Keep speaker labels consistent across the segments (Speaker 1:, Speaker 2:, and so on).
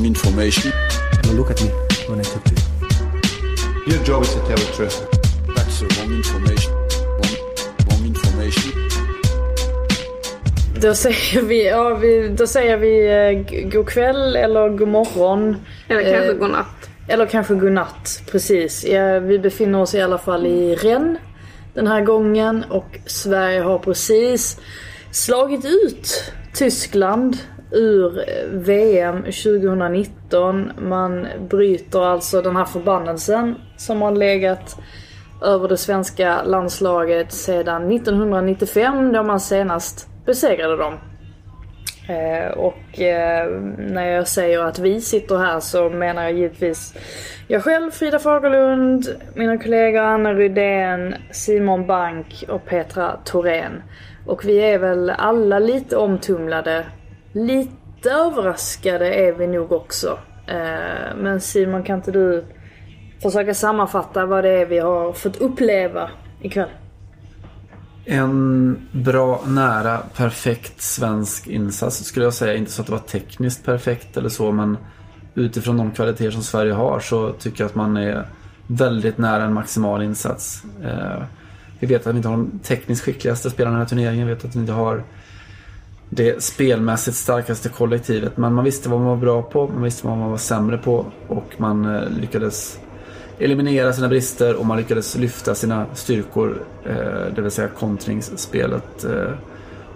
Speaker 1: Wrong, information.
Speaker 2: Now look at me when I talk to you.
Speaker 3: Your job is to tell the truth.
Speaker 1: That's the wrong information. Wrong, wrong information.
Speaker 4: Då säger vi, ja, vi, då säger vi eh, god kväll eller god morgon.
Speaker 5: Eller kanske
Speaker 4: Eh,
Speaker 5: godnatt.
Speaker 4: Eller kanske godnatt, precis. Ja, vi befinner oss i alla fall i Rennes den här gången och Sverige har precis slagit ut Tyskland ur eh, VM 2019. Man bryter alltså den här förbannelsen som har legat över det svenska landslaget sedan 1995 då man senast besegrade dem. Eh, och eh, när jag säger att vi sitter här så menar jag givetvis jag själv, Frida Fagerlund, mina kollegor Anna Rydén, Simon Bank och Petra Thorén. Och vi är väl alla lite omtumlade. Lite överraskade är vi nog också. Eh, men Simon, kan inte du försöka sammanfatta vad det är vi har fått uppleva ikväll?
Speaker 6: En bra, nära, perfekt svensk insats skulle jag säga. Inte så att det var tekniskt perfekt eller så men utifrån de kvaliteter som Sverige har så tycker jag att man är väldigt nära en maximal insats. Eh, vi vet att vi inte har de tekniskt skickligaste spelarna i den här turneringen. Vi vet att vi inte har det spelmässigt starkaste kollektivet. Men man visste vad man var bra på, man visste vad man var sämre på och man eh, lyckades eliminera sina brister och man lyckades lyfta sina styrkor, eh, det vill säga kontringsspelet eh,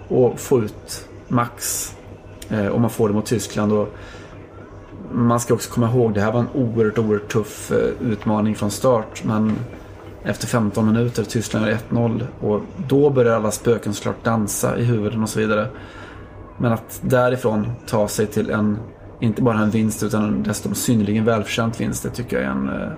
Speaker 6: och få ut max om man får det mot Tyskland. Och man ska också komma ihåg, det här var en oerhört, oerhört tuff utmaning från start men efter 15 minuter, Tyskland gör 1-0 och då börjar alla spöken såklart dansa i huvuden och så vidare. Men att därifrån ta sig till en, inte bara en vinst utan en dessutom synnerligen välförtjänt vinst, det tycker jag är en eh,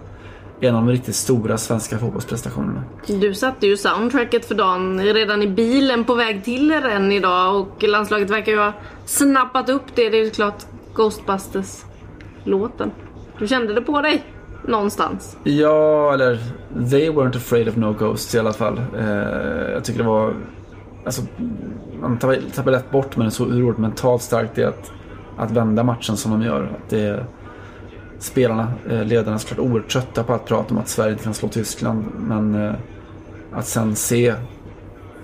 Speaker 6: en av de riktigt stora svenska fotbollsprestationerna.
Speaker 5: Du satte ju soundtracket för dagen redan i bilen på väg till Rennes idag och landslaget verkar ju ha snappat upp det. Det är ju klart Ghostbusters-låten. Du kände det på dig? Någonstans.
Speaker 6: Ja, eller they weren't afraid of no ghosts i alla fall. Eh, jag tycker det var... Alltså, man tappar, tappar lätt bort men det är så oerhört mentalt starkt det är att, att vända matchen som de gör. Att det, spelarna, eh, ledarna är såklart oerhört trötta på att prata om att Sverige inte kan slå Tyskland. Men eh, att sen se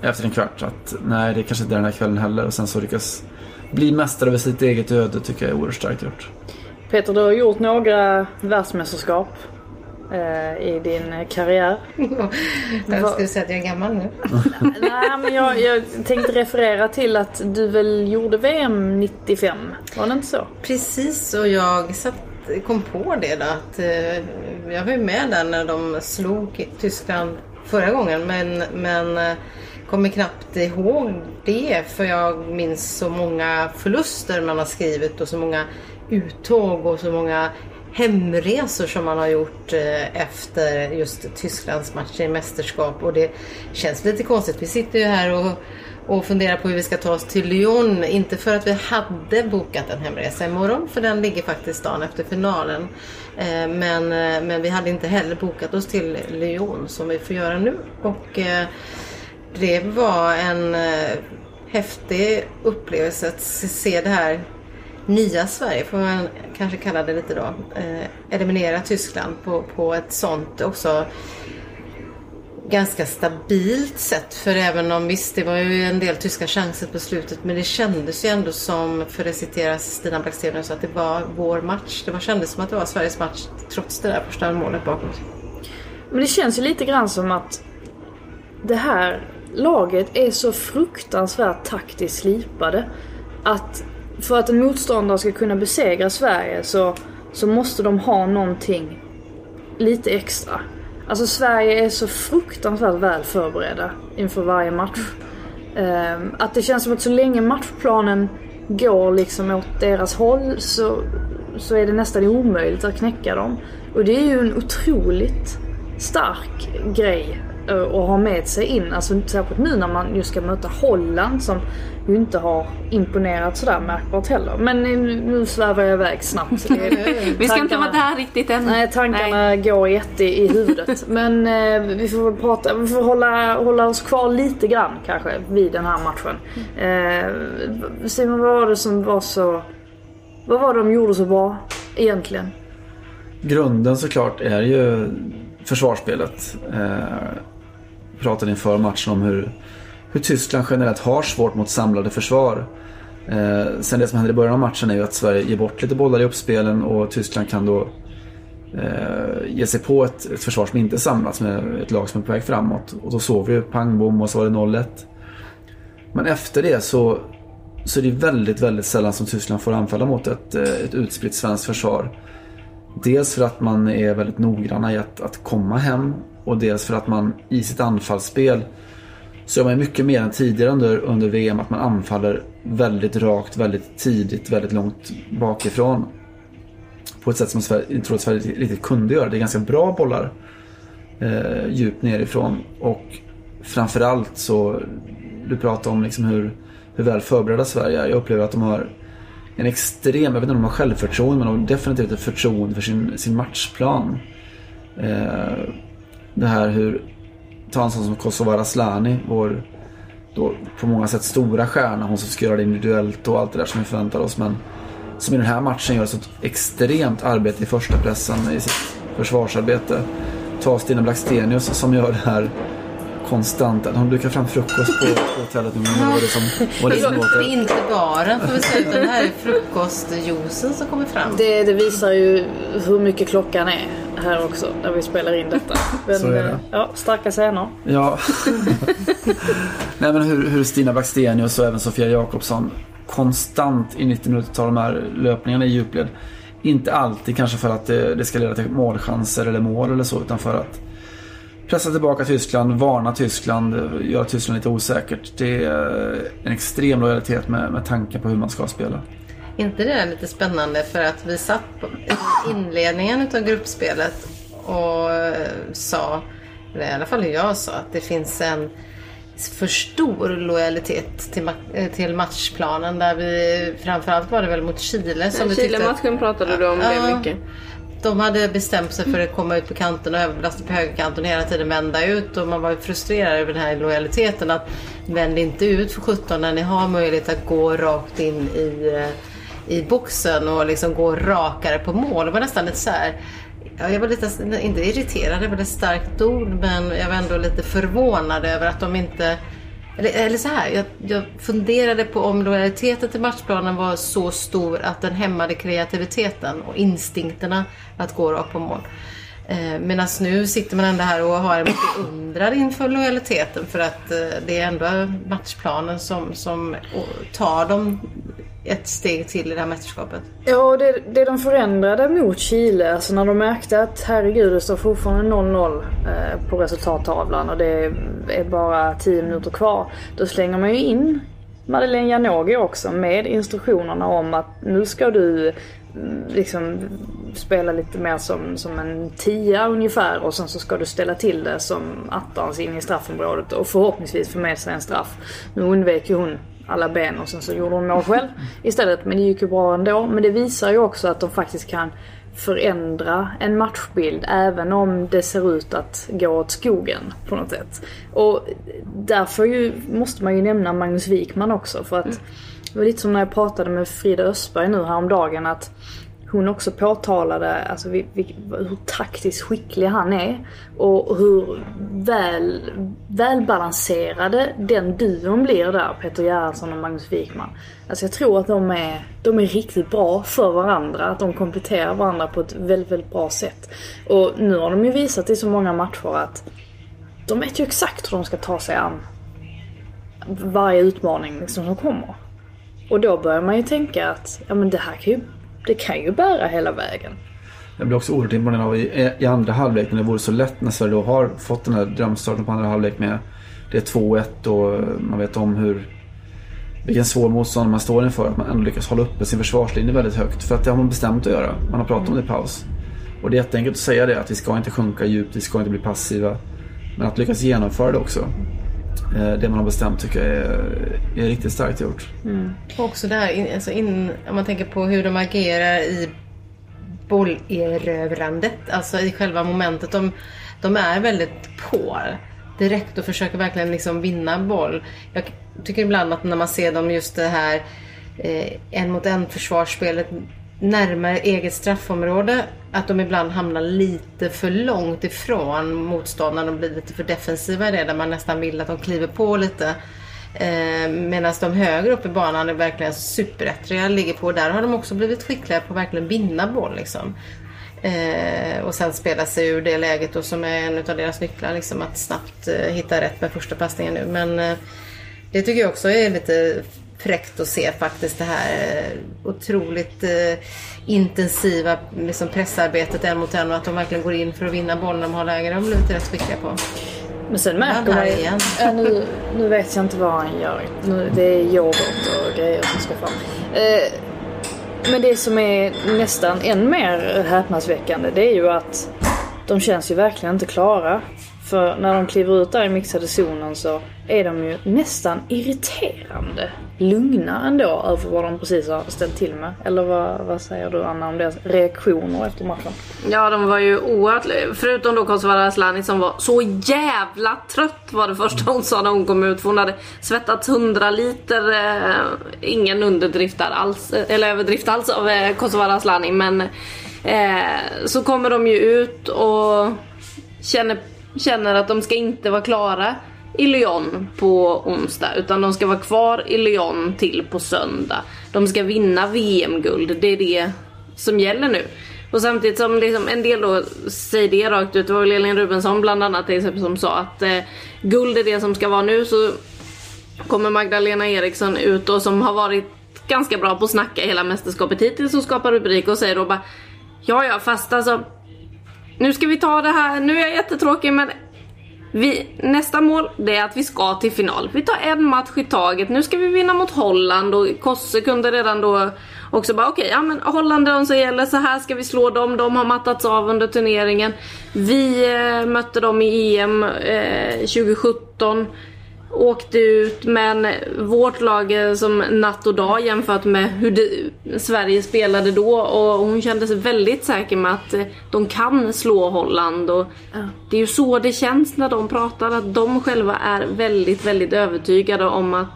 Speaker 6: efter en kvart att nej, det kanske inte är den här kvällen heller. Och sen så lyckas bli mästare över sitt eget öde tycker jag är oerhört starkt gjort.
Speaker 4: Peter, du har gjort några världsmästerskap i din karriär.
Speaker 7: Jag skulle säga att jag är gammal nu.
Speaker 4: Nej, men jag, jag tänkte referera till att du väl gjorde VM 95? Var det inte så?
Speaker 7: Precis, och jag satt, kom på det då att eh, jag var med där när de slog Tyskland förra gången men, men eh, kommer knappt ihåg det för jag minns så många förluster man har skrivit och så många uttåg och så många hemresor som man har gjort eh, efter just Tysklands match i mästerskap och det känns lite konstigt. Vi sitter ju här och, och funderar på hur vi ska ta oss till Lyon. Inte för att vi hade bokat en hemresa imorgon för den ligger faktiskt dagen efter finalen. Eh, men, eh, men vi hade inte heller bokat oss till Lyon som vi får göra nu. Och det var en häftig upplevelse att se det här nya Sverige, får man kanske kalla det lite då, eh, eliminera Tyskland på, på ett sånt också ganska stabilt sätt. För även om visst, det var ju en del tyska chanser på slutet men det kändes ju ändå som, för att citera Stina Blackstenius, att det var vår match. Det var, kändes som att det var Sveriges match trots det där första målet bakåt.
Speaker 4: Men det känns ju lite grann som att det här laget är så fruktansvärt taktiskt slipade. Att för att en motståndare ska kunna besegra Sverige så, så måste de ha någonting lite extra. Alltså Sverige är så fruktansvärt väl förberedda inför varje match. Um, att det känns som att så länge matchplanen går liksom åt deras håll så, så är det nästan omöjligt att knäcka dem. Och det är ju en otroligt stark grej eh, att ha med sig in. Alltså särskilt nu när man just ska möta Holland som ju inte har imponerat sådär märkbart heller. Men nu, svävar jag iväg snabbt. Det
Speaker 5: Vi ska inte
Speaker 4: tankarna-
Speaker 5: vara där riktigt än.
Speaker 4: Nej, tankarna går jätte i huvudet. Men eh, vi får prata, vi får hålla, hålla oss kvar lite grann kanske vid den här matchen. Eh, Simon, vad var det som var så... Vad var det de gjorde så bra egentligen?
Speaker 6: Grunden såklart är ju försvarsspelet. Eh, pratade inför matchen om hur, hur Tyskland generellt har svårt mot samlade försvar. Eh, sen det som händer i början av matchen är ju att Sverige ger bort lite bollar i uppspelen och Tyskland kan då eh, ge sig på ett, ett försvar som inte samlats med ett lag som är på väg framåt. Och då såg vi ju pang bom och så var det 0-1. Men efter det så, så är det väldigt, väldigt sällan som Tyskland får anfalla mot ett, eh, ett utspritt svenskt försvar. Dels för att man är väldigt noggranna i att, att komma hem och dels för att man i sitt anfallsspel så gör man mycket mer än tidigare under, under VM att man anfaller väldigt rakt, väldigt tidigt, väldigt långt bakifrån. På ett sätt som Sverige, jag tror att Sverige riktigt kunde göra. Det är ganska bra bollar eh, djupt nerifrån och framförallt så du pratar om liksom hur, hur väl förberedda Sverige är. Jag upplever att de har en extrem, jag vet inte om de har självförtroende, men de har definitivt ett förtroende för sin, sin matchplan. Eh, det här hur, ta en sån som Kosovare Asllani, vår då på många sätt stora stjärna, hon som ska göra det individuellt och allt det där som vi förväntar oss. Men som i den här matchen gör ett sånt extremt arbete i första pressen i sitt försvarsarbete. Ta Stina Blackstenius som gör det här konstant. Hon dukar fram frukost på, på hotellet. Men vad det som, vad det som
Speaker 7: Det
Speaker 6: låter.
Speaker 7: är inte baren får vi säga utan det här är frukostjuicen som kommer fram.
Speaker 4: Det, det visar ju hur mycket klockan är här också när vi spelar in detta. Men,
Speaker 6: Så är det.
Speaker 4: eh, Ja, starka scener.
Speaker 6: Ja. Nej men hur, hur Stina Blackstenius och även Sofia Jakobsson konstant i 90 minuter tar de här löpningarna i djupled. Inte alltid kanske för att det, det ska leda till målchanser eller mål eller så utan för att pressa tillbaka Tyskland, varna Tyskland, göra Tyskland lite osäkert. Det är en extrem lojalitet med, med tanken på hur man ska spela.
Speaker 7: inte det är lite spännande för att vi satt på i inledningen utav gruppspelet och eh, sa, eller i alla fall hur jag sa, att det finns en för stor lojalitet till, ma- eh, till matchplanen där vi framförallt var det väl mot Chile som vi tyckte
Speaker 5: Chile-matchen pratade du om det
Speaker 7: Ja.
Speaker 5: mycket.
Speaker 7: De hade bestämt sig för att komma ut på kanten och överbelasta på högerkanten och hela tiden vända ut och man var frustrerad över den här lojaliteten att vänd inte ut för 17 när ni har möjlighet att gå rakt in i, eh, i boxen och liksom gå rakare på mål. Det var nästan lite så här Ja, jag var lite, inte irriterad, det var ett starkt ord, men jag var ändå lite förvånad över att de inte eller, eller så här, jag, jag funderade på om lojaliteten till matchplanen var så stor att den hämmade kreativiteten och instinkterna att gå rakt på mål. Eh, Medan nu sitter man ändå här och har en mycket undrar inför lojaliteten för att eh, det är ändå matchplanen som, som tar dem ett steg till i det här mästerskapet.
Speaker 4: Ja, det, det de förändrade mot Chile, alltså när de märkte att herregud det står fortfarande 0-0 eh, på resultattavlan och det är bara 10 minuter kvar. Då slänger man ju in Madeleine Janogy också med instruktionerna om att nu ska du mm, liksom spela lite mer som, som en tia ungefär och sen så ska du ställa till det som attans in i straffområdet och förhoppningsvis få med sig en straff. Nu undvek ju hon alla ben och sen så gjorde hon mål själv istället. Men det gick ju bra ändå. Men det visar ju också att de faktiskt kan förändra en matchbild även om det ser ut att gå åt skogen på något sätt. Och därför ju, måste man ju nämna Magnus Wikman också för att det var lite som när jag pratade med Frida Östberg nu häromdagen att hon också påtalade alltså, vi, vi, hur taktiskt skicklig han är och hur väl, välbalanserade den duon blir där, Peter Gerhardsson och Magnus Wikman. Alltså jag tror att de är, de är riktigt bra för varandra, att de kompletterar varandra på ett väldigt, väldigt bra sätt. Och nu har de ju visat i så många matcher att de vet ju exakt hur de ska ta sig an varje utmaning liksom som kommer. Och då börjar man ju tänka att ja, men det här kan ju, det kan ju bära hela vägen.
Speaker 6: Jag blir också oerhört imponerad av i, i andra halvlek när det vore så lätt när Sverige då har fått den här drömstarten på andra halvlek med det är 2-1 och man vet om hur vilken svår motstånd man står inför. Att man ändå lyckas hålla uppe sin försvarslinje väldigt högt. För att det har man bestämt att göra. Man har pratat om det i paus. Och det är jätteenkelt att säga det, att vi ska inte sjunka djupt, vi ska inte bli passiva. Men att lyckas genomföra det också. Eh, det man har bestämt tycker jag är, är riktigt starkt gjort. Mm.
Speaker 7: Och också där, in, alltså in, om man tänker på hur de agerar i bollerövrandet, alltså i själva momentet. De, de är väldigt på direkt och försöker verkligen liksom vinna boll. Jag tycker ibland att när man ser dem just det här eh, en mot en försvarsspelet närmare eget straffområde, att de ibland hamnar lite för långt ifrån motståndarna och blir lite för defensiva i det, där man nästan vill att de kliver på lite. Eh, Medan de högre upp i banan är verkligen superettriga, ligger på. Där har de också blivit skickliga på att verkligen vinna boll. Liksom. Eh, och sen spela sig ur det läget och som är en av deras nycklar. Liksom, att snabbt eh, hitta rätt med första passningen nu. Men eh, det tycker jag också är lite fräckt att se faktiskt. Det här eh, otroligt eh, intensiva liksom, pressarbetet en mot en och att de verkligen går in för att vinna bollen de har läge. De har blivit rätt skickliga på.
Speaker 4: Men sen märker man ju,
Speaker 7: igen.
Speaker 4: ja, nu, nu vet jag inte vad han gör. Nu, det är yoghurt och grejer som ska fram. Eh, men det som är nästan än mer häpnadsväckande det är ju att de känns ju verkligen inte klara. För när de kliver ut där i mixade zonen så är de ju nästan irriterande lugna ändå över vad de precis har ställt till med. Eller vad, vad säger du Anna om deras reaktioner efter matchen?
Speaker 5: Ja, de var ju oerhört... Förutom då Kosovare Asllani som var så jävla trött var det första hon sa när hon kom ut. För hon hade svettats 100 liter. Eh, ingen underdrift där alls. Eh, eller överdrift alls av eh, Kosovare Asllani. Men eh, så kommer de ju ut och känner, känner att de ska inte vara klara i Lyon på onsdag utan de ska vara kvar i Lyon till på söndag. De ska vinna VM-guld, det är det som gäller nu. Och samtidigt som liksom en del då säger det rakt ut, det var väl Elin Rubensson bland annat till exempel som sa att eh, guld är det som ska vara nu så kommer Magdalena Eriksson ut och som har varit ganska bra på att snacka hela mästerskapet hittills och skapa rubrik och säger då bara Ja ja fast alltså Nu ska vi ta det här, nu är jag jättetråkig men vi, nästa mål det är att vi ska till final. Vi tar en match i taget. Nu ska vi vinna mot Holland och Kosse kunde redan då också bara okej, ja men Holland är de som gäller, så här ska vi slå dem. De har mattats av under turneringen. Vi eh, mötte dem i EM eh, 2017. Åkte ut men vårt lag som natt och dag jämfört med hur det, Sverige spelade då och hon kände sig väldigt säker med att de kan slå Holland och det är ju så det känns när de pratar att de själva är väldigt, väldigt övertygade om att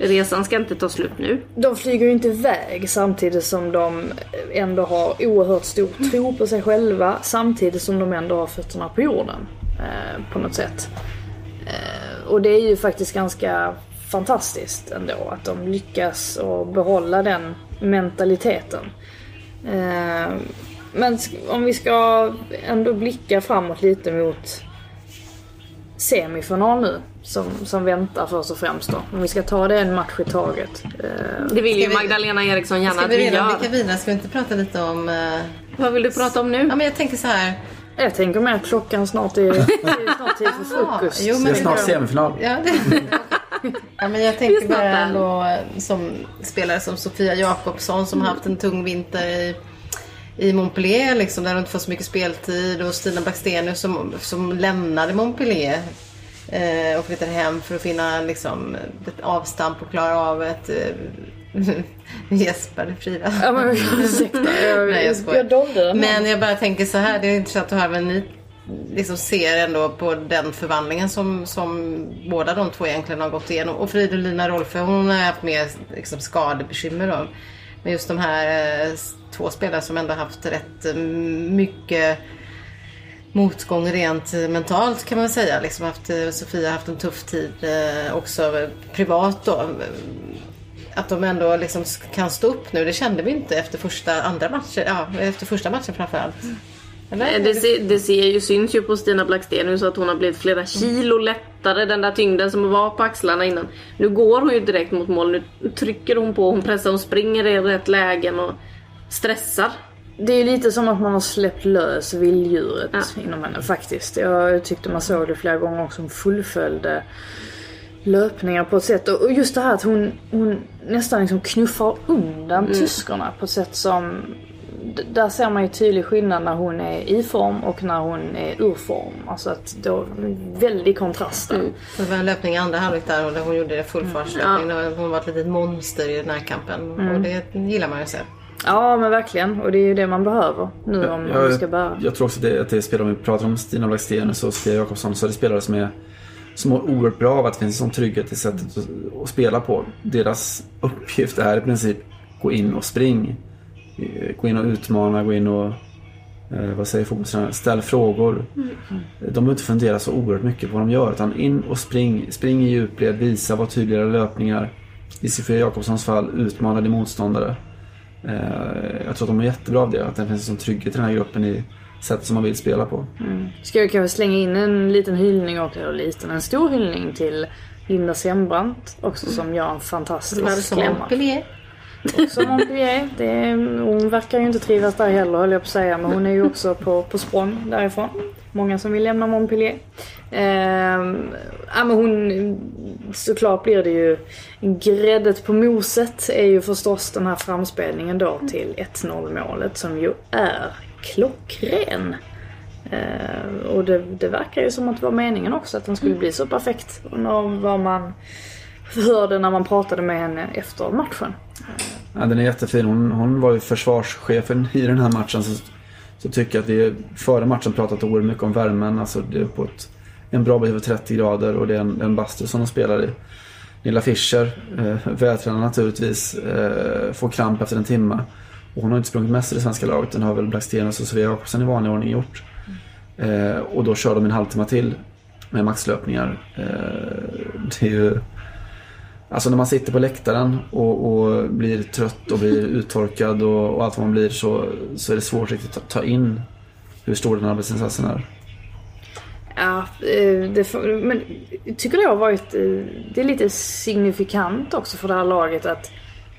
Speaker 5: resan ska inte ta slut nu.
Speaker 4: De flyger ju inte iväg samtidigt som de ändå har oerhört stor tro på sig själva samtidigt som de ändå har fötterna på jorden. Eh, på något sätt. Eh, och det är ju faktiskt ganska fantastiskt ändå att de lyckas att behålla den mentaliteten. Eh, men om vi ska ändå blicka framåt lite mot semifinal nu som, som väntar först och främst då. Om vi ska ta det en match i taget. Eh,
Speaker 5: Det vill ju
Speaker 7: Ska vi-
Speaker 5: Magdalena Eriksson gärna
Speaker 7: Ska
Speaker 5: att
Speaker 7: vi
Speaker 5: vi
Speaker 7: redan
Speaker 5: gör.
Speaker 7: blicka vidare? Ska vi inte prata lite om... eh,
Speaker 5: Vad vill du prata om nu?
Speaker 7: Ja men jag tänker så här.
Speaker 4: Jag tänker mer att klockan snart är, det är snart tid för frukost.
Speaker 7: Jo,
Speaker 6: Det
Speaker 7: men
Speaker 6: är snart semifinal.
Speaker 7: Ja, det... ja, men jag tänker bara ändå som spelare som Sofia Jakobsson som haft en tung vinter i, i Montpellier liksom, där de inte får så mycket speltid och Stina Blackstenius som, som lämnade Montpellier eh, och flyttade hem för att finna liksom, ett avstamp och klara av ett eh, Jesper Frida.
Speaker 4: Ja, men ursäkta, jag,
Speaker 7: Nej, jag skojar.
Speaker 4: jag dolde den.
Speaker 7: Men jag bara tänker så här, det är intressant att höra vad ni liksom ser ändå på den förvandlingen som, som båda de två egentligen har gått igenom. Och Fridolina Rolfö, hon har haft mer liksom, skadebekymmer då. Men just de här eh, två spelare som ändå haft rätt eh, mycket motgång rent eh, mentalt kan man säga. Liksom haft, Sofia har haft en tuff tid eh, också privat då. Att de ändå liksom kan stå upp nu, det kände vi inte efter första, andra matchen. Ja, efter första matchen framförallt. Eller?
Speaker 5: Eh, Det, ser, det ser ju, syns ju på Stina Blackstenius att hon har blivit flera kilo lättare. Den där tyngden som var på axlarna innan. Nu går hon ju direkt mot mål. Nu trycker hon på, hon pressar, hon springer i rätt lägen och stressar.
Speaker 4: Det är lite som att man har släppt lös vilddjuret
Speaker 5: Ja.
Speaker 4: inom henne faktiskt. Jag tyckte man såg det flera gånger också. Hon fullföljde löpningar på ett sätt. Och just det här att hon, hon nästan liksom knuffar undan tyskarna på ett sätt som... Där ser man ju tydlig skillnad när hon är i form och när hon är ur form. Alltså att då, väldig kontrast där.
Speaker 7: Det var en löpning i andra halvlek där och där hon gjorde det fullfartslöpning. Då Hon var ett litet monster i den här kampen. Och det gillar man ju att se.
Speaker 4: Ja men verkligen. Och det är ju det man behöver nu om man ska bära.
Speaker 6: jag tror också det, att det är spelare, om vi pratar om Stina Blackstenius och Sofia Jakobsson, så är det spelare som är som mår oerhört bra av att det finns en sån trygghet i sättet att, att spela på. Deras uppgift är i princip gå in och spring. Eh, Gå in och utmana, gå in och eh, vad säger fotbollstränaren? Ställ frågor. De behöver inte fundera så oerhört mycket på vad de gör utan in och spring. Spring i djupled, visa, var tydligare löpningar. I Sofia Jakobssons fall, utmana din motståndare. Eh, Jag tror att de är jättebra av det. Att det finns en sån trygghet i den här gruppen i sättet som man vill spela på.
Speaker 4: Ska jag kanske slänga in en liten hyllning och eller liten, en stor hyllning till Linda Sembrant också som gör en fantastisk klämma.
Speaker 7: Montpellier.
Speaker 4: Som Montpellier. Det är, hon verkar ju inte trivas där heller höll jag på att säga. Men hon är ju också på, på språng därifrån. Många som vill lämna Montpellier. Ehm, ja, men hon, såklart blir det ju gräddet på moset är ju förstås den här framspelningen då till 1-0 målet som ju är klockren. Ehm, och det, det verkar ju som att det var meningen också att den skulle bli så perfekt. När- vad man hörde när man pratade med henne efter matchen.
Speaker 6: Ja, den är jättefin. Hon, hon var ju försvarschefen i den här matchen. Så, så tycker jag att vi före matchen pratat oerhört mycket om värmen. Alltså det är på ett, en bra bit över 30 grader och det är en, en bastu som de spelar i. Nilla Fischer, eh, vältränad naturligtvis, eh, får kramp efter en timme. Och hon har inte sprungit mest i det svenska laget. Den har väl Blackstenius och Sofia Jakobsson i vanlig ordning gjort. Eh, och då kör de en halvtimme till med maxlöpningar. Eh, det är ju... Alltså när man sitter på läktaren och, och blir trött och blir uttorkad och, och allt vad man blir så, så är det svårt riktigt att ta in hur stor den arbetsinsatsen är.
Speaker 4: Ja, eh, det, men tycker det har varit, eh, det är lite signifikant också för det här laget att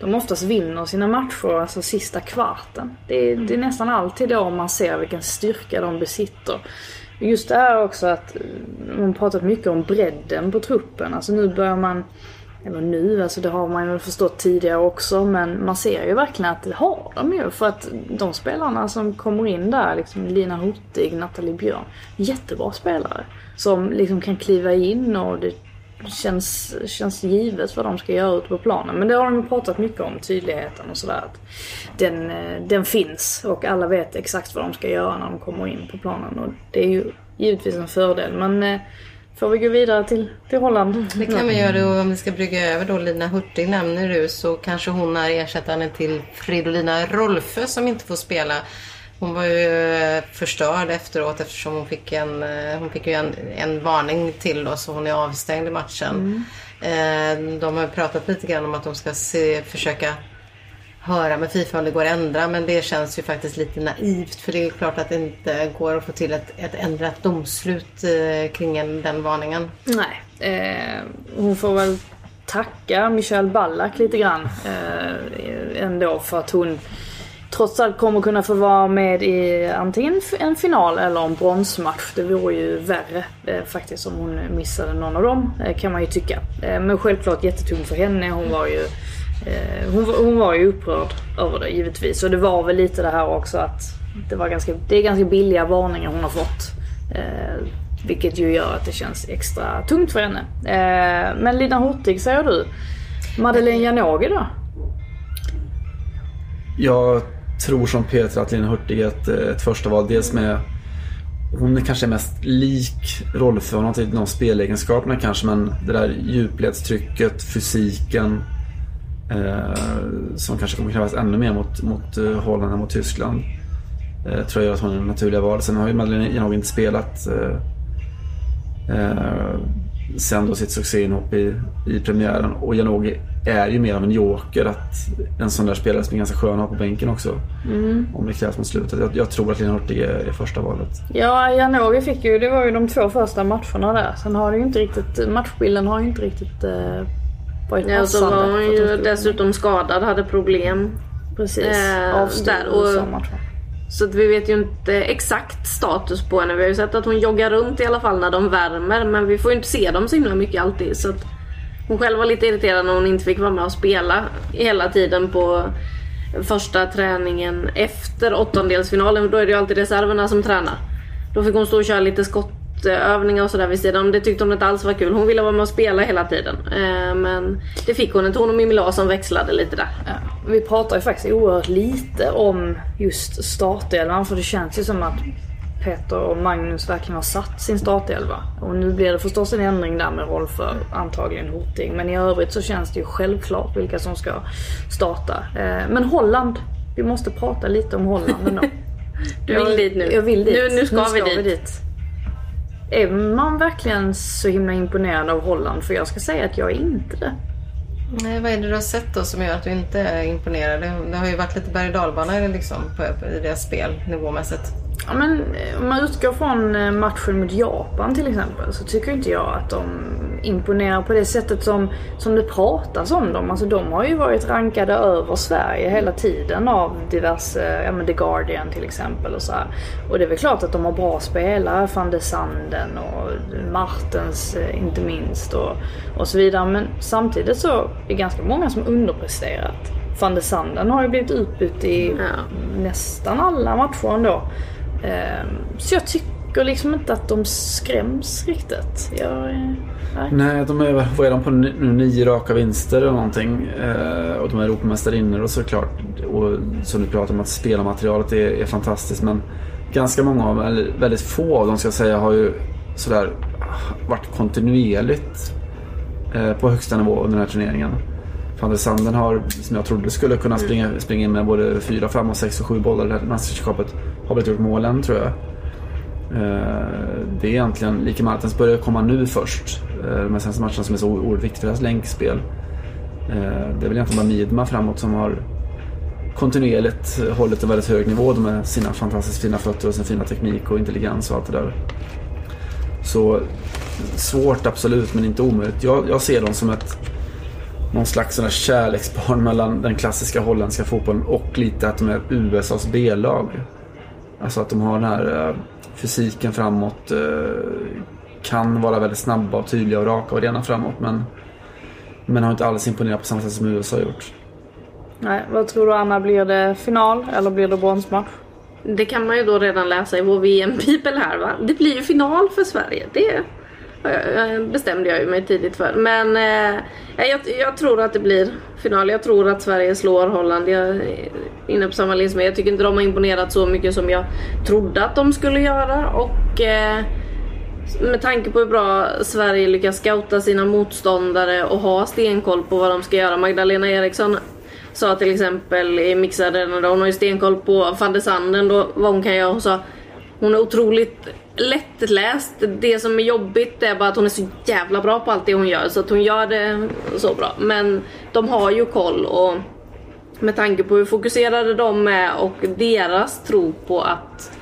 Speaker 4: de oftast vinner sina matcher, alltså sista kvarten. Det är, det är nästan alltid då man ser vilken styrka de besitter. Just det här också att eh, man pratat mycket om bredden på truppen. Alltså nu börjar man, eller nu, alltså det har man ju förstått tidigare också, men man ser ju verkligen att det har de ju. För att de spelarna som kommer in där, liksom Lina Hurtig, Nathalie Björn, jättebra spelare. Som liksom kan kliva in och det känns, känns givet vad de ska göra ute på planen. Men det har de pratat mycket om, tydligheten och sådär. Att den, eh, den finns och alla vet exakt vad de ska göra när de kommer in på planen. Och det är ju givetvis en fördel. Men eh, får vi gå vidare till, till Holland?
Speaker 7: Det kan vi göra och om vi ska brygga över då Lina Hurtig nämner du så kanske hon är ersättaren till Fridolina Rolfö som inte får spela. Hon var ju eh, förstörd efteråt eftersom hon fick en, eh, hon fick ju en, en varning till då så hon är avstängd i matchen. Eh, De har pratat lite grann om att de ska se, försöka höra med Fifa om det går att ändra men det känns ju faktiskt lite naivt för det är klart att det inte går att få till ett, ett ändrat domslut kring en, den varningen.
Speaker 4: Nej, eh, hon får väl tacka Michelle Ballack lite grann eh, ändå för att hon trots allt kommer kunna få vara med i antingen en final eller en bronsmatch. Det vore ju värre eh, faktiskt om hon missade någon av dem eh, kan man ju tycka. Eh, men självklart jättetungt för henne. Hon var ju eh, hon, hon var ju upprörd över det givetvis. Och det var väl lite det här också att det, var ganska, det är ganska billiga varningar hon har fått. Eh, vilket ju gör att det känns extra tungt för henne. Eh, men Lina Hurtig säger du. Madeleine Janogy då?
Speaker 6: Jag tror som Peter att Lina Hurtig är ett, eh, ett första val. Dels med hon är kanske mest lik Rolfö. Hon har typ de spelegenskaperna kanske men det där djupledstrycket, fysiken. Eh, som kanske kommer krävas ännu mer mot, mot eh, Holland än mot Tyskland. Eh, tror jag gör att hon är det naturliga valet. Sen har ju Madeleine Janogy inte spelat eh, eh, sen då sitt succéinhopp i, i premiären. Och Janogy är ju mer av en joker. Att en sån där spelare som är ganska skön att ha på bänken också. Om det krävs mot slutet. Jag, jag tror att Lina Hurtig är, är första valet.
Speaker 4: Ja, Janogy fick ju, det var ju de två första matcherna där. Sen har det ju inte riktigt, matchbilden har ju inte riktigt eh, varit
Speaker 5: Ja, och så
Speaker 4: passande.
Speaker 5: var hon ju dessutom skadad, hade problem.
Speaker 4: Precis,
Speaker 5: eh,
Speaker 4: matchen.
Speaker 5: Så att vi vet ju inte exakt status på henne. Vi har ju sett att hon joggar runt i alla fall när de värmer. Men vi får ju inte se dem så himla mycket alltid. Så att hon själv var lite irriterad när hon inte fick vara med och spela hela tiden på första träningen efter åttondelsfinalen. Då är det ju alltid reserverna som tränar. Då fick hon stå och köra lite skottövningar och sådär vid sidan om. Det tyckte hon inte alls var kul. Hon ville vara med och spela hela tiden. Eh, men det fick hon inte. Hon och Mimmi Larsson växlade lite där.
Speaker 4: Ja, vi pratar ju faktiskt oerhört lite om just startelvan för det känns ju som att Peter och Magnus verkligen har satt sin startelva. Och nu blir det förstås en ändring där med roll för antagligen Hurtig. Men i övrigt så känns det ju självklart vilka som ska starta. Eh, Men Holland, vi måste prata lite om Holland ändå.
Speaker 5: Du vill
Speaker 4: Jag-
Speaker 5: dit nu.
Speaker 4: Jag vill dit.
Speaker 5: Nu, nu ska, vi, dit.
Speaker 4: Är man verkligen så himla imponerad av Holland? För jag ska säga att jag är inte det.
Speaker 7: Nej, vad är det du har sett då som gör att du inte är imponerad? Det, har ju varit lite berg och dalbana liksom, i deras spel nivåmässigt.
Speaker 4: Ja, men eh, om man utgår från eh, matchen mot Japan till exempel så tycker inte jag att de imponerar på det sättet som, som det pratas om dem. Alltså de har ju varit rankade över Sverige hela tiden av diverse, ja men The Guardian till exempel och så här. Och det är väl klart att de har bra spelare, van de Sanden och Martens eh, inte minst och, och så vidare. Men samtidigt så är det ganska många som underpresterat. Van de Sanden har ju blivit utbytt i
Speaker 5: Ja.
Speaker 4: nästan alla matcher ändå. Ehm, Så jag tycker liksom inte att de skräms riktigt. Jag, eh, nej.
Speaker 6: Nej, de är, vad är de på nu? Nio raka vinster eller någonting. Eh, och de är Europamästarinnor och såklart. Och som du pratar om att spelarmaterialet är, är fantastiskt. Men ganska många av eller väldigt få av dem ska jag säga har ju sådär varit kontinuerligt eh, på högsta nivå under den här turneringen. Van der Sanden har, som jag trodde skulle kunna springa, springa in med både fyra, fem, och sex och sju bollar i det mästerskapet, har väl gjort målen tror jag. Eh, det är egentligen, Lika Martens börjar komma nu först. Eh, de här senaste matcherna som är så oerhört viktiga för deras länkspel. Eh, det är väl egentligen bara Midma framåt som har kontinuerligt hållit en väldigt hög nivå med sina fantastiskt fina fötter och sin fina teknik och intelligens och allt det där. Så svårt absolut, men inte omöjligt. Jag, jag ser dem som ett någon slags sån kärleksbarn mellan den klassiska holländska fotbollen och lite att de är USAs B-lag. Alltså att de har den här eh, fysiken framåt. eh, Kan vara väldigt snabba och tydliga och raka och rena framåt. Men, men har inte alls imponerat på samma sätt som USA har gjort.
Speaker 4: nej. Vad tror du Anna, blir det final eller blir det bronsmatch?
Speaker 5: Det kan man ju då redan läsa i vår VM-bibel här va. Det blir ju final för Sverige. Det bestämde jag ju mig tidigt för. Men eh, jag, jag tror att det blir final. Jag tror att Sverige slår Holland. Jag är inne på samma linje som. Jag tycker inte de har imponerat så mycket som jag trodde att de skulle göra. Och eh, med tanke på hur bra Sverige lyckas scouta sina motståndare och ha stenkoll på vad de ska göra. Magdalena Eriksson sa till exempel i mixade hon har ju stenkoll på van de Sanden då, vad hon kan göra. Hon sa hon är otroligt lättläst. Det som är jobbigt är bara att hon är så jävla bra på allt det hon gör så att hon gör det så bra. Men de har ju koll och med tanke på hur fokuserade de är och deras tro på att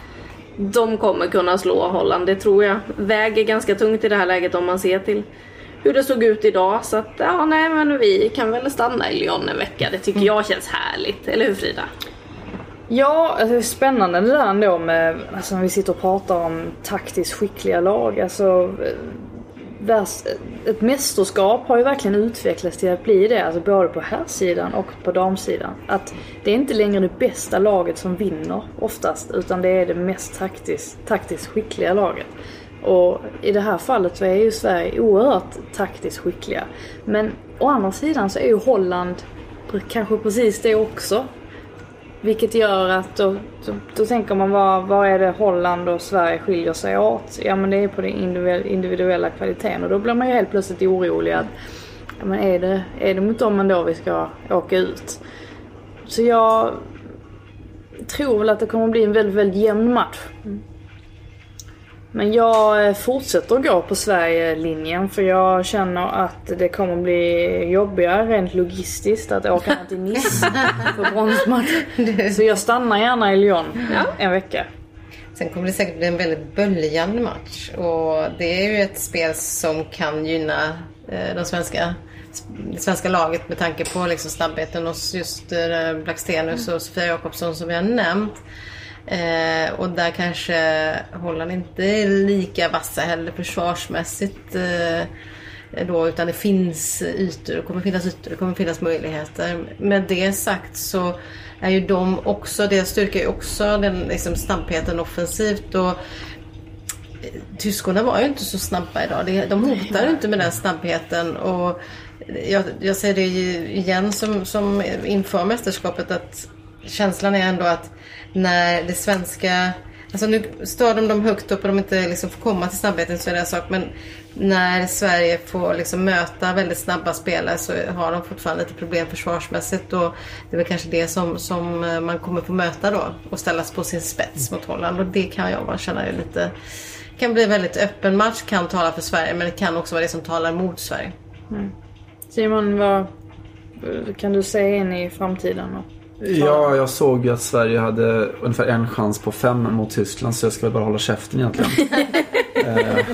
Speaker 5: de kommer kunna slå Holland. Det tror jag väger ganska tungt i det här läget om man ser till hur det såg ut idag. Så att ja, nej men vi kan väl stanna i Lyon en vecka. Det tycker jag känns härligt. Eller hur Frida?
Speaker 4: Ja, alltså, det är spännande det där ändå med, alltså när vi sitter och pratar om taktiskt skickliga lag. Alltså, eh, eh, ett mästerskap har ju verkligen utvecklats till att bli det, alltså både på herrsidan och på damsidan. Att det är inte längre det bästa laget som vinner oftast, utan det är det mest taktiskt, taktiskt skickliga laget. Och i det här fallet så är ju Sverige oerhört taktiskt skickliga. Men å andra sidan så är ju Holland kanske precis det också. Vilket gör att då, då, då tänker man vad, vad är det Holland och Sverige skiljer sig åt? Ja men det är på den individuella, kvaliteten och då blir man ju helt plötsligt orolig att ja, men är, det, är det mot dem ändå vi ska åka ut? Så jag tror väl att det kommer bli en väldigt, väldigt jämn match. Mm. Men jag eh, fortsätter att gå på Sverige-linjen för jag känner att det kommer bli jobbigare rent logistiskt att åka ner till Nice för bronsmatch. Så jag stannar gärna i Lyon en vecka.
Speaker 7: Sen kommer det säkert bli en väldigt böljande match. Och det är ju ett spel som kan gynna eh, de svenska, det svenska laget med tanke på liksom snabbheten hos just eh, Blackstenius och Sofia Jakobsson som vi har nämnt. Eh, och där kanske Holland inte är lika vassa heller försvarsmässigt. Eh, eh, då, utan det finns ytor, det kommer finnas ytor, det kommer finnas möjligheter. Med det sagt så är ju de också, deras styrka är också den liksom, snabbheten offensivt. Och, Tyskorna var ju inte så snabba idag. De hotar ju inte med den snabbheten. Och jag, jag säger det igen som, som inför mästerskapet att känslan är ändå att när det svenska... Alltså nu stör de dem högt upp och de inte liksom får komma till snabbheten så är det en sak. Men när Sverige får liksom möta väldigt snabba spelare så har de fortfarande lite problem försvarsmässigt. Och det är väl kanske det som, som eh, man kommer få möta då och ställas på sin spets mot Holland. Och det kan jag känna är lite kan bli en väldigt öppen match, kan tala för Sverige men det kan också vara det som talar mot Sverige. Mm.
Speaker 4: Simon, vad eh, kan du se in i framtiden? Och...
Speaker 6: Ja, jag såg ju att Sverige hade ungefär en chans på fem mot Tyskland så jag ska väl bara hålla käften egentligen. eh,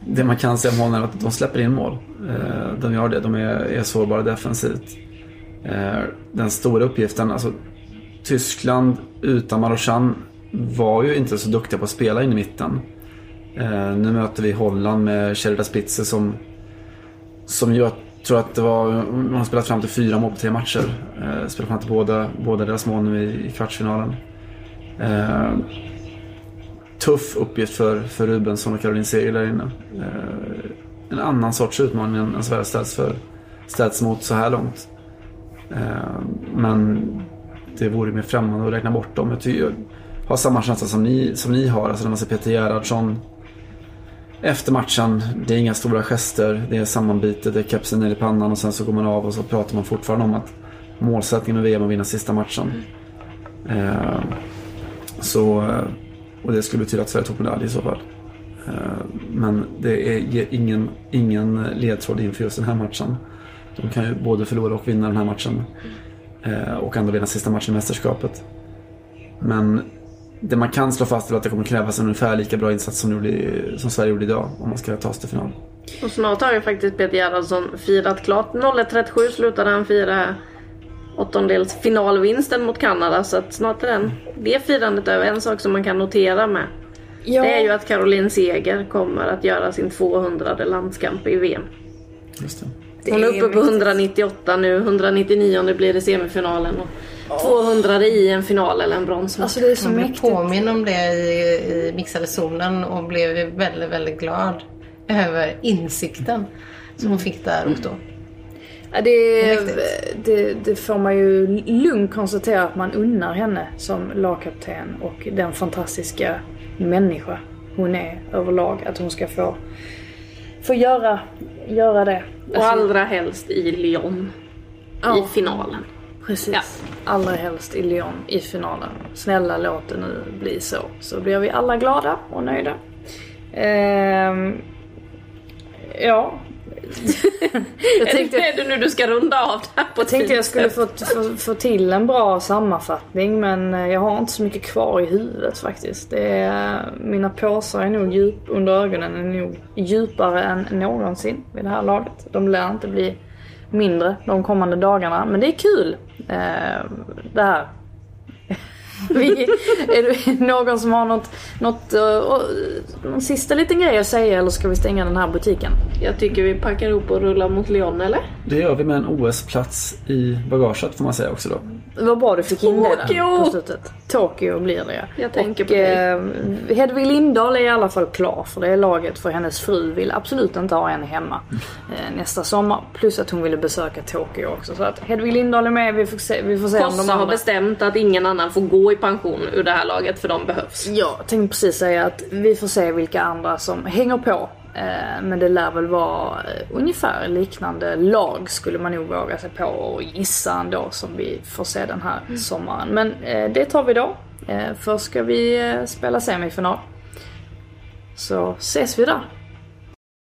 Speaker 6: det man kan säga om Holland är att de släpper in mål. Eh, de gör det, de är, är sårbara defensivt. Eh, den stora uppgiften, alltså Tyskland utan Marochan var ju inte så duktiga på att spela in i mitten. Eh, nu möter vi Holland med Sherida Spitze som, som jag tror att det var, man har spelat fram till fyra mål på tre matcher. Eh, spelat fram till båda, båda deras mål nu i, i kvartsfinalen. Eh, tuff uppgift för, för Rubensson och Caroline Seger där inne. Eh, en annan sorts utmaning än, än Sverige ställts, för, ställs mot så här långt. Eh, men det vore mer främmande att räkna bort dem. Jag, tycker, jag har samma känsla som ni, som ni har. Alltså när man ser Peter Gerhardsson efter matchen. Det är inga stora gester. Det är sammanbitet, det är kepsen ner i pannan och sen så går man av och så pratar man fortfarande om att målsättningen med VM är att vinna sista matchen. Eh, så, eh, och det skulle betyda att Sverige tog medalj i så fall. Eh, men det är, ger ingen, ingen ledtråd inför just den här matchen. De kan ju både förlora och vinna den här matchen. Eh, och ändå vinna sista matchen i mästerskapet. Men det man kan slå fast är att det kommer krävas en ungefär lika bra insats som, gjorde, som Sverige gjorde idag om man ska ta sig till final.
Speaker 5: Och snart har ju faktiskt Peter Gerhardsson firat klart. 01.37 slutade han fira åttondelsfinalvinsten mot Kanada. Så att snart är den, det firandet över. En sak som man kan notera med.
Speaker 4: Ja,
Speaker 5: Det är ju att Caroline Seger kommer att göra sin 200 landskamp i VM.
Speaker 6: Just det.
Speaker 5: Hon är uppe på
Speaker 4: mäktigt.
Speaker 5: 198 nu. 199 blir det semifinalen. Och 200 i en final eller en bronsmatch.
Speaker 4: Alltså det är så
Speaker 7: Jag
Speaker 4: mäktigt.
Speaker 7: påminn om det i, i mixade zonen och blev väldigt, väldigt glad över insikten som hon fick där och då.
Speaker 4: Ja, det, det, det får man ju lugnt konstatera att man unnar henne som lagkapten och den fantastiska människa hon är överlag. Att hon ska få, få göra, göra det.
Speaker 5: och allra helst i Lyon.
Speaker 4: Ja.
Speaker 5: I finalen.
Speaker 4: Precis.
Speaker 5: Ja.
Speaker 4: Allra helst i Lyon i finalen. Snälla låt det nu bli så. Så blir vi alla glada och nöjda. Ehm, ja. jag tänkte,
Speaker 5: är det nu du ska runda av det här på
Speaker 4: jag tänkte jag skulle få, få, få till en bra sammanfattning men eh, jag har inte så mycket kvar i huvudet faktiskt. Det är, mina påsar är nog djup under ögonen är nog djupare än någonsin vid det här laget. De lär inte bli mindre de kommande dagarna men det är kul. Eh, det här. Vi, är det någon som har något, något, uh, någon sista liten grej att säga eller ska vi stänga den här butiken?
Speaker 5: Jag tycker vi packar ihop och rullar mot Lyon eller?
Speaker 6: Det gör vi med en OS-plats i bagaget får man säga också då.
Speaker 4: Det var bra du fick in det där
Speaker 5: Tokyo!
Speaker 4: på slutet. Tokyo blir det ja.
Speaker 5: Jag tänker
Speaker 4: och,
Speaker 5: på dig.
Speaker 4: Eh, Hedvig Lindahl är i alla fall klar för det är laget för hennes fru vill absolut inte ha henne hemma eh, nästa sommar. Plus att hon ville besöka Tokyo också. Så att Hedvig Lindahl är med, vi får se, vi får se om de
Speaker 5: Kossa har
Speaker 4: andra...
Speaker 5: bestämt att ingen annan får gå i pension ur det här laget för de behövs.
Speaker 4: Ja, jag tänkte precis säga att vi får se vilka andra som hänger på. Eh, Men det lär väl vara eh, ungefär liknande lag skulle man nog våga sig på och gissa ändå som vi får se den här sommaren. Men eh, det tar vi då. Först ska vi spela semifinal. Så ses vi där.